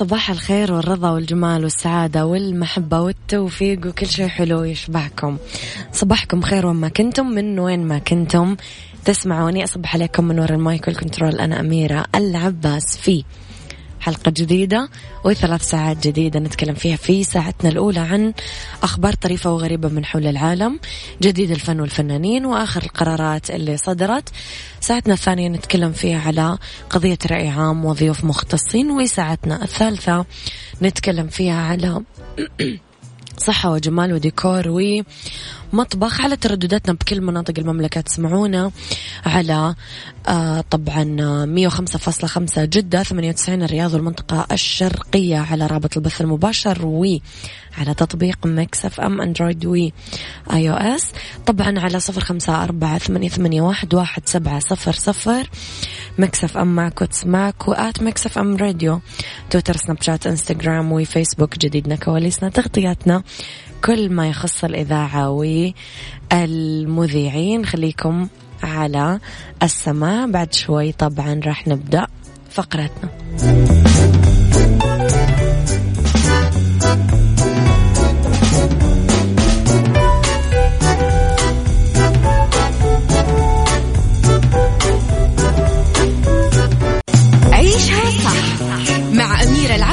صباح الخير والرضا والجمال والسعادة والمحبة والتوفيق وكل شيء حلو يشبعكم. صباحكم خير وما كنتم من وين ما كنتم. تسمعوني أصبح عليكم من وراء المايك والكنترول. أنا أميرة العباس في حلقة جديدة وثلاث ساعات جديدة نتكلم فيها في ساعتنا الأولى عن أخبار طريفة وغريبة من حول العالم جديد الفن والفنانين وآخر القرارات اللي صدرت. ساعتنا الثانية نتكلم فيها على قضية رأي عام وضيوف مختصين وساعتنا الثالثة نتكلم فيها على صحة وجمال وديكور ومطبخ على تردداتنا بكل مناطق المملكة. تسمعونا على آه طبعا 105.5 جدة 98 الرياض والمنطقة الشرقية على رابط البث المباشر وعلى تطبيق Mix FM Android و iOS. طبعا على صفر خمسة أربعة ثمانية, ثمانية واحد, واحد سبعة صفر صفر. Mix FM معك وتسمعك و at Mix FM Radio. تويتر Snapchat إنستغرام وفيسبوك جديدنا كواليسنا تغطياتنا كل ما يخص الإذاعة والمذيعين خليكم على السمع بعد شوي طبعا راح نبدأ فقرتنا.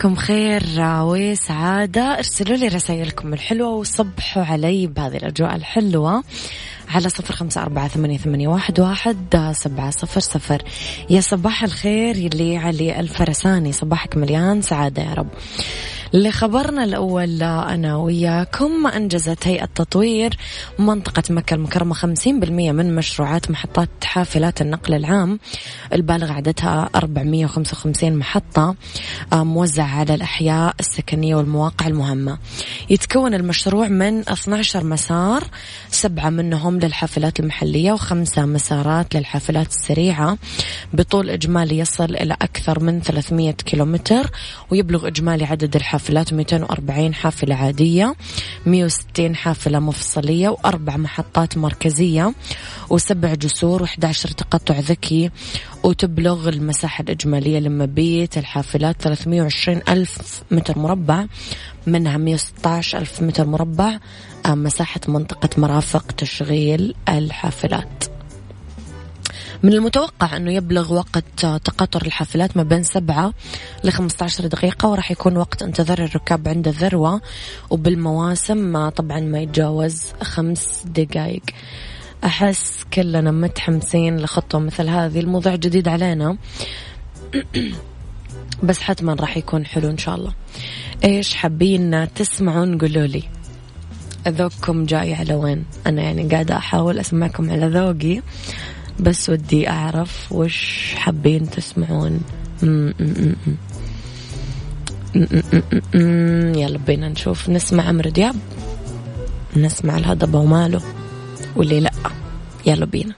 صباحكم خير وسعادة ارسلوا لي رسائلكم الحلوة وصبحوا علي بهذه الأجواء الحلوة على صفر خمسة أربعة ثمانية, ثمانية واحد, واحد سبعة صفر صفر. يا صباح الخير يلي علي الفرساني. صباحك مليان سعادة يا رب. لخبرنا الأول أنا وياكم أنجزت هيئة تطوير منطقة مكة المكرمة 50% من مشروعات محطات حافلات النقل العام. البالغ عددها 455 محطة آه، موزعة على الأحياء السكنية والمواقع المهمة. يتكون المشروع من 12 مسار سبعة منهم للحافلات المحلية وخمسة مسارات للحافلات السريعة. بطول إجمالي يصل إلى أكثر من 300 كيلومتر ويبلغ إجمالي عدد الحافلات حافلات 240 حافلة عادية 160 حافلة مفصلية وأربع محطات مركزية وسبع جسور و11 تقطع ذكي وتبلغ المساحة الإجمالية لمبيت الحافلات 320 ألف متر مربع منها 116 ألف متر مربع آه، مساحة منطقة مرافق تشغيل الحافلات. من المتوقع أنه يبلغ وقت تقاطر الحافلات ما بين سبعة ل 15 دقيقة وراح يكون وقت انتظار الركاب عند الذروة. وبالمواسم طبعا ما يتجاوز خمس دقائق أحس كلنا متحمسين لخطوة مثل هذه. الموضوع جديد علينا. بس حتما راح يكون حلو إن شاء الله. إيش حابين تسمعون؟ قولوا لي. ذوقكم جاي على وين؟ أنا يعني قاعدة أحاول أسمعكم على ذوقي. بس ودي أعرف وش حابين تسمعون. يلا بينا نشوف. نسمع عمرو دياب. نسمع الهضبة وماله. واللي لأ. يلا بينا.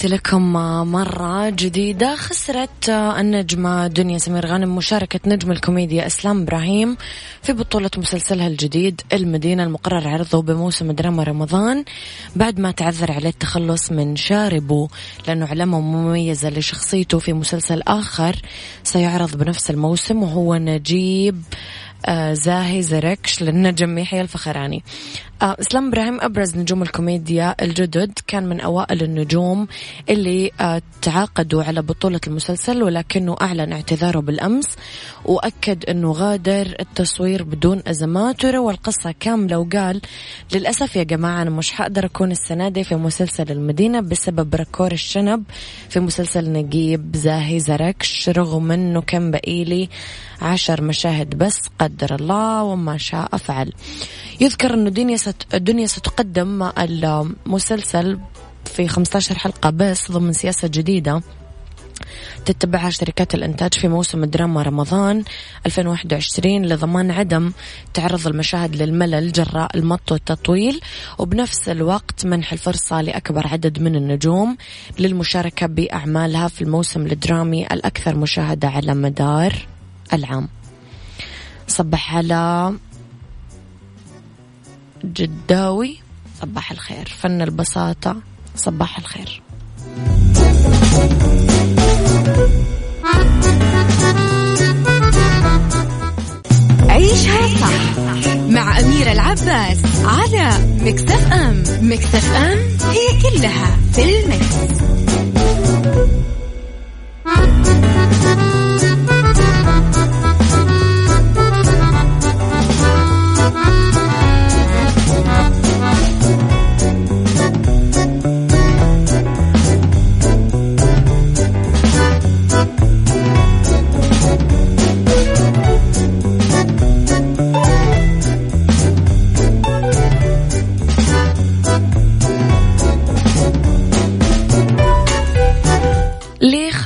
تحياتي لكم مرة جديدة. خسرت النجمة دنيا سمير غانم مشاركة نجم الكوميديا إسلام إبراهيم في بطولة مسلسلها الجديد المدينة المقرر عرضه بموسم دراما رمضان بعد ما تعذر عليه التخلص من شاربه لأنه علامة مميزة لشخصيته في مسلسل آخر سيعرض بنفس الموسم وهو نجيب زاهي زركش للنجم يحيى الفخراني. آه إسلام إبراهيم أبرز نجوم الكوميديا الجدد كان من أوائل النجوم اللي آه تعاقدوا على بطولة المسلسل ولكنه أعلن اعتذاره بالأمس وأكد أنه غادر التصوير بدون ازمات وروى القصة كاملة وقال للأسف يا جماعة أنا مش حقدر أكون السنة دي في مسلسل المدينة بسبب ركور الشنب في مسلسل نجيب زاهي زركش رغم أنه كان بقيلي عشر مشاهد بس قدر الله وما شاء فعل. يذكر أنه الدنيا, ست... الدنيا ستقدم المسلسل في 15 حلقة بس ضمن سياسة جديدة تتبعها شركات الإنتاج في موسم دراما رمضان 2021 لضمان عدم تعرض المشاهد للملل جراء المط والتطويل وبنفس الوقت منح الفرصة لأكبر عدد من النجوم للمشاركة بأعمالها في الموسم الدرامي الأكثر مشاهدة على مدار العام. صبح على جداوي. صباح الخير. فن البساطة. صباح الخير. عيشها صح مع أميرة العباس على مكتف أم. مكتف أم هي كلها في المكس.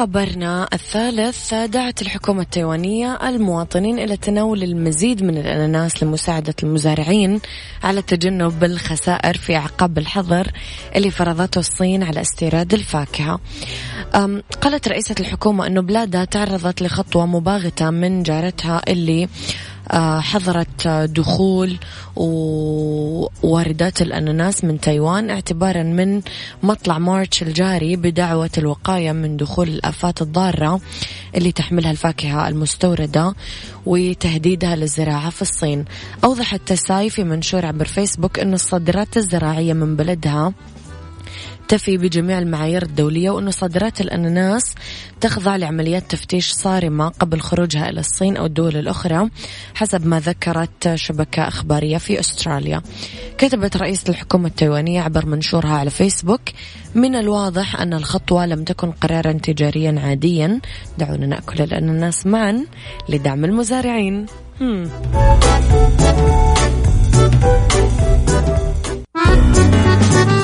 خبرنا الثالث دعت الحكومة التايوانية المواطنين إلى تناول المزيد من الأناناس لمساعدة المزارعين على تجنب الخسائر في أعقاب الحظر اللي فرضته الصين على استيراد الفاكهة. قالت رئيسة الحكومة أنه بلادها تعرضت لخطوة مباغتة من جارتها اللي حظرت دخول واردات الأناناس من تايوان اعتبارا من مطلع مارتش الجاري بدعوة الوقاية من دخول الآفات الضارة اللي تحملها الفاكهة المستوردة وتهديدها للزراعة في الصين. أوضحت تساي في منشور عبر فيسبوك أن الصادرات الزراعية من بلدها تفي بجميع المعايير الدولية وأن صادرات الأناناس تخضع لعمليات تفتيش صارمة قبل خروجها إلى الصين أو الدول الأخرى حسب ما ذكرت شبكة أخبارية في أستراليا. كتبت رئيس الحكومة التايوانية عبر منشورها على فيسبوك من الواضح أن الخطوة لم تكن قرارا تجاريا عاديا. دعونا نأكل الأناناس معا لدعم المزارعين.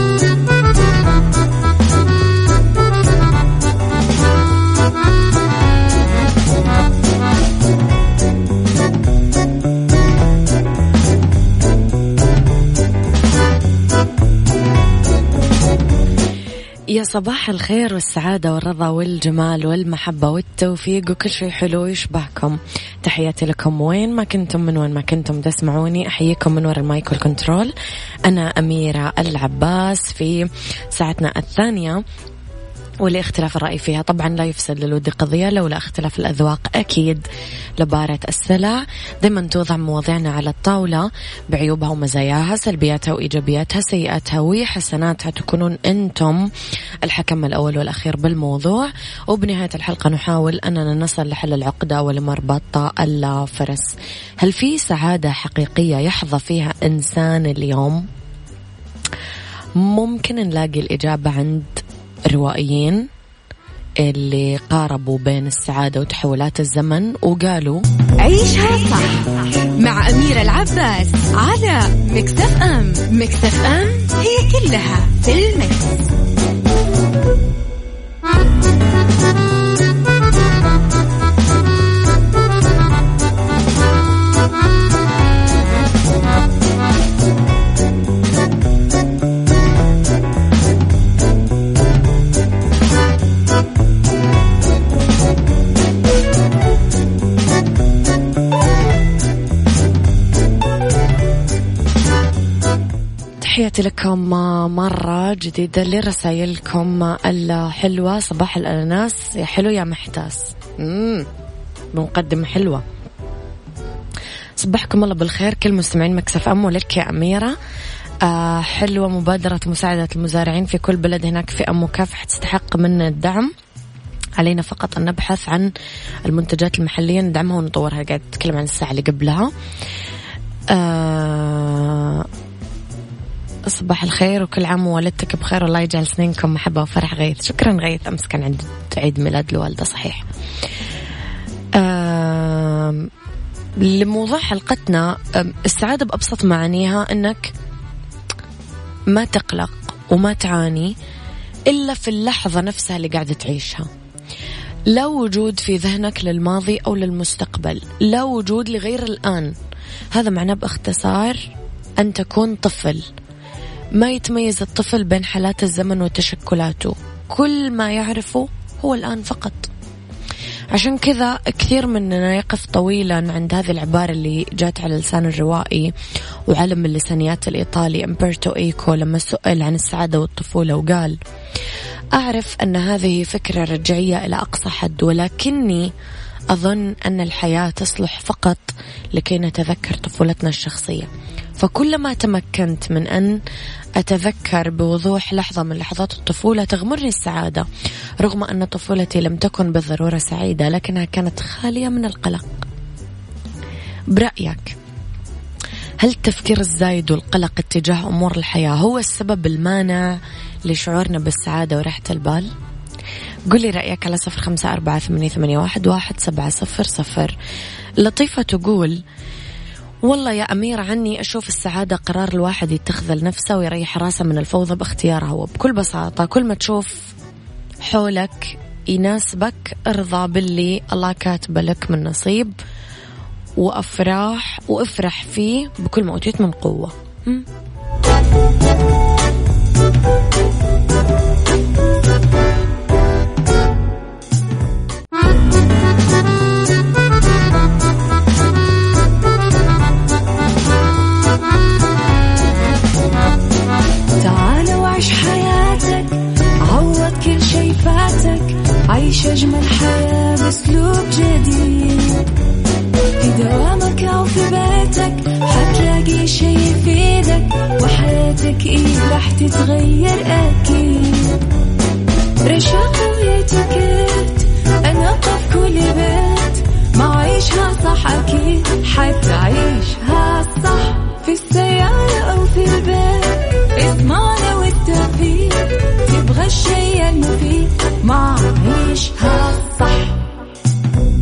يا صباح الخير والسعادة والرضا والجمال والمحبة والتوفيق وكل شيء حلو يشبهكم تحياتي لكم وين ما كنتم من وين ما كنتم تسمعوني أحييكم من وراء ال mic وال control. أنا أميرة العباس في ساعتنا الثانية. ولاختلاف الرأي فيها. طبعا لا يفسد للود قضية لولا اختلاف الأذواق. أكيد لبارت السلع. دائما توضع مواضيعنا على الطاولة. بعيوبها ومزاياها سلبياتها وإيجابياتها سيئاتها وحسناتها تكونون أنتم الحكم الأول والأخير بالموضوع. وبنهاية الحلقة نحاول أننا نصل لحل العقدة ولمربط الفرس هل في سعادة حقيقية يحظى فيها إنسان اليوم؟ ممكن نلاقي الإجابة عند روائيين اللي قاربوا بين السعادة وتحولات الزمن وقالوا عيشها صح مع أميرة العباس على مكتف أم مكتف أم هي كلها في المكس. تحياتي لكم مرة جديدة لرسائلكم الحلوة. صباح الأناناس. يا حلو يا محتاس. مم. مقدمة حلوة. صبحكم الله بالخير. كل مستمعين مكسف أم ولك يا أميرة. آه حلوة مبادرة مساعدة المزارعين في كل بلد هناك فئة مكافحة تستحق منا الدعم. علينا فقط أن نبحث عن المنتجات المحلية. ندعمها ونطورها. قاعد أتكلم عن الساعة اللي قبلها. آه صباح الخير وكل عام ووالدتك بخير. والله يجعل سنينكم محبة وفرح غيث. شكرا غيث. أمس كان عند عيد ميلاد الوالدة صحيح. لموضوع حلقتنا السعادة بأبسط معانيها أنك ما تقلق وما تعاني إلا في اللحظة نفسها اللي قاعدة تعيشها. لا وجود في ذهنك للماضي أو للمستقبل. لا وجود لغير الآن. هذا معناه باختصار أن تكون طفل. ما يتميز الطفل بين حالات الزمن وتشكلاته. كل ما يعرفه هو الآن فقط. عشان كذا كثير مننا يقف طويلا عند هذه العبارة اللي جات على لسان الروائي وعلم اللسانيات الإيطالي أمبرتو إيكو لما سئل عن السعادة والطفولة وقال أعرف أن هذه فكرة رجعية إلى أقصى حد ولكني أظن أن الحياة تصلح فقط لكي نتذكر طفولتنا الشخصية. فكلما تمكنت من أن أتذكر بوضوح لحظة من لحظات الطفولة تغمرني السعادة رغم أن طفولتي لم تكن بالضرورة سعيدة لكنها كانت خالية من القلق برأيك هل التفكير الزايد والقلق اتجاه أمور الحياة هو السبب المانع لشعورنا بالسعادة وراحة البال؟ قولي رأيك على صفر خمسة أربعة ثمانية واحد سبعة صفر صفر لطيفة تقول والله يا أميرة عني أشوف السعادة قرار الواحد يتخذ لنفسه ويريح راسه من الفوضى باختياره. هو بكل بساطة كل ما تشوف حولك يناسبك ارضى باللي الله كاتبه لك من نصيب وأفراح وافرح فيه بكل ما أوتيت من قوة.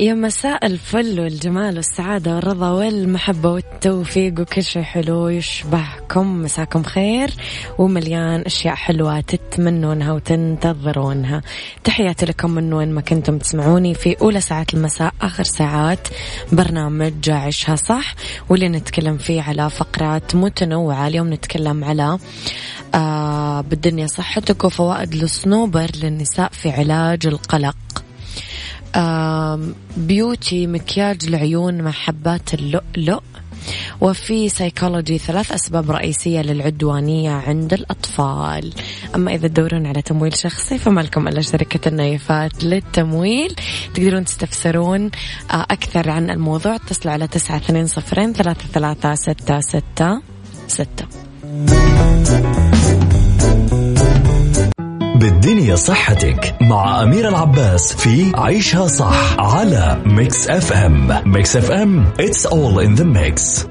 يا مساء الفل والجمال والسعادة والرضا والمحبة والتوفيق وكل شيء حلو يشبهكم. مساكم خير ومليان أشياء حلوة تتمنونها وتنتظرونها. تحياتي لكم من وين ما كنتم تسمعوني في أولى ساعات المساء آخر ساعات برنامج عيشها صح واللي نتكلم فيه على فقرات متنوعة. اليوم نتكلم على آه بالدنيا صحتك وفوائد الصنوبر للنساء في علاج القلق. beauty مكياج العيون مع حبات اللؤلؤ وفي سيكولوجي ثلاث أسباب رئيسية للعدوانية عند الأطفال. أما إذا تدورون على تمويل شخصي فما لكم إلا شركة النايفات للتمويل. تقدرون تستفسرون آه، أكثر عن الموضوع. اتصلوا على تسعة اثنين صفرين ثلاثة ثلاثة ستة ستة ستة. بالدنيا صحتك مع أميرة العباس في عيشها صح على Mix FM Mix FM it's all in the mix.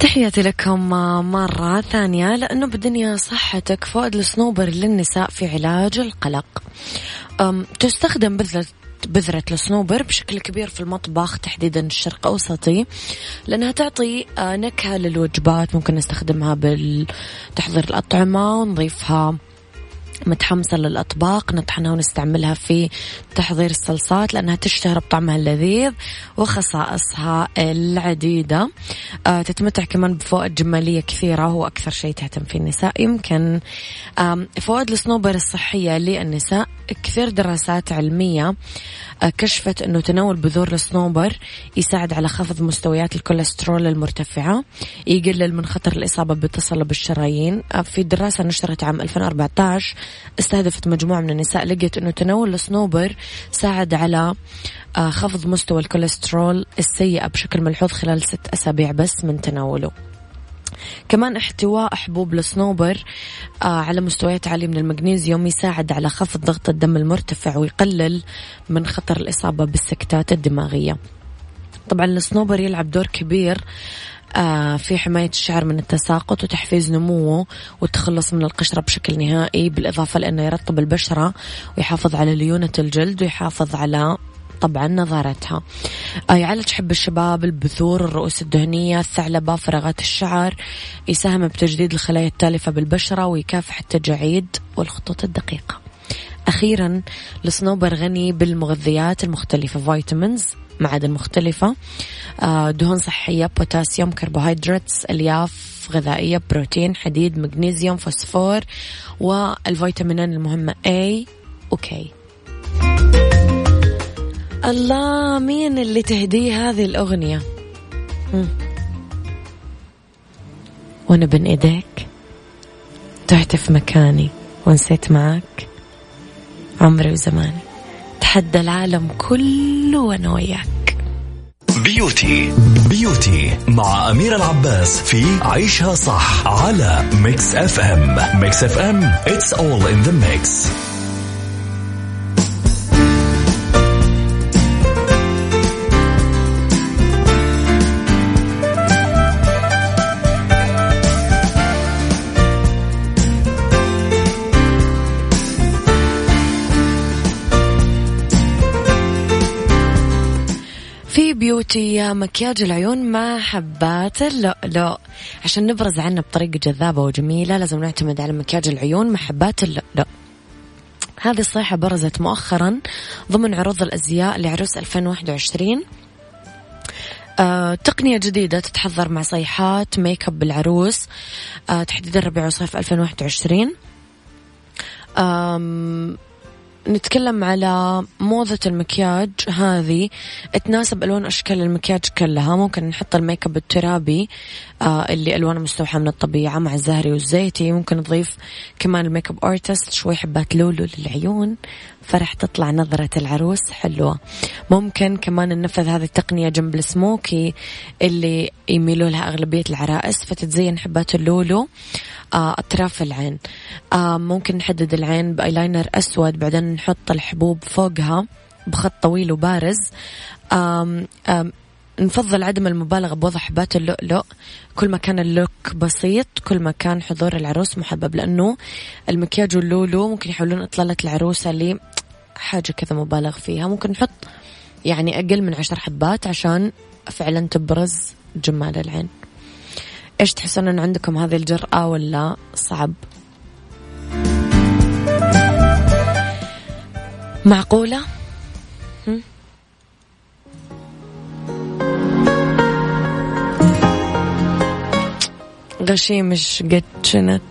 تحياتي لكم مرة ثانية لأنه بالدنيا صحتك فوائد الصنوبر للنساء في علاج القلق. تستخدم بذرة بذرة الصنوبر بشكل كبير في المطبخ تحديدا الشرق أوسطي لأنها تعطي آه، نكهة للوجبات ممكن نستخدمها بالتحضير الأطعمة ونضيفها. متحمسة للأطباق نطحنها ونستعملها في تحضير الصلصات لأنها تشتهر بطعمها اللذيذ وخصائصها العديدة. آه تتمتع كمان بفوائد جمالية كثيرة هو أكثر شيء تهتم فيه النساء. يمكن فوائد الصنوبر الصحية للنساء. كثير دراسات علمية آه، كشفت أنه تناول بذور الصنوبر يساعد على خفض مستويات الكوليسترول المرتفعة يقلل من خطر الإصابة بتصلب الشرايين. آه، في دراسة نشرت عام 2014 استهدفت مجموعة من النساء لقيت أنه تناول الصنوبر ساعد على آه، خفض مستوى الكوليسترول السيئة بشكل ملحوظ خلال ست أسابيع بس من تناوله. كمان احتواء حبوب الصنوبر آه على مستويات عالية من المغنيسيوم يساعد على خفض ضغط الدم المرتفع ويقلل من خطر الإصابة بالسكتات الدماغية. طبعا الصنوبر يلعب دور كبير في حماية الشعر من التساقط وتحفيز نموه والتخلص من القشرة بشكل نهائي بالإضافة لأنه يرطب البشرة ويحافظ على ليونة الجلد ويحافظ على طبعا نظارتها. آه، يعالج حب الشباب البثور الرؤوس الدهنية الثعلبة فراغات الشعر يساهم بتجديد الخلايا التالفة بالبشرة ويكافح التجاعيد والخطوط الدقيقة. أخيرا الصنوبر غني بالمغذيات المختلفة vitamins معادن مختلفة. آه، دهون صحية بوتاسيوم كربوهيدراتس ألياف غذائية بروتين حديد مغنيسيوم فوسفور والفيتامينين المهمة A و K الله مين اللي تهديه هذه الأغنية؟ وأنا بين إيديك. تهت في مكاني. ونسيت معك. عمري وزماني. تحدى العالم كله وأنا وياك beauty beauty مع أميرة العباس في عيشها صح على Mix FM Mix FM it's all in the mix. beauty مكياج العيون مع حبات اللؤلؤ عشان نبرز عيوننا بطريقة جذابة وجميلة لازم نعتمد على مكياج العيون مع حبات اللؤلؤ هذه الصيحة برزت مؤخرا ضمن عروض الأزياء لعروس 2021 آه، تقنية جديدة تتحضر مع صيحات ميك أب العروس آه، تحديدا ربيع وصيف 2021 نتكلم على موضة المكياج هذه. تناسب ألوان أشكال المكياج كلها. ممكن نحط ال make up الترابي آه اللي ألوانه مستوحاة من الطبيعة مع الزهري والزيتي. ممكن نضيف كمان ال make up artist شوي حبات لولو للعيون. فرح تطلع نظرة العروس حلوة. ممكن كمان ننفذ هذه التقنية جنب السموكي اللي يميلوا لها أغلبية العرائس فتتزين حبات اللولو. أطراف العين. آه، ممكن نحدد العين بأيلاينر أسود بعدين نحط الحبوب فوقها بخط طويل وبارز. آم آم نفضل عدم المبالغة بوضع حبات اللؤلؤ. كل ما كان اللوك بسيط كل ما كان حضور العروس محبب لأنه المكياج واللولو ممكن يحولون إطلالة العروسة لي حاجة كذا مبالغ فيها. ممكن نحط يعني أقل من عشر حبات عشان فعلا تبرز جمال العين. إيش تحسون إن عندكم هذه الجرأة ولا صعب؟ معقولة؟ غشيم مش قد شنت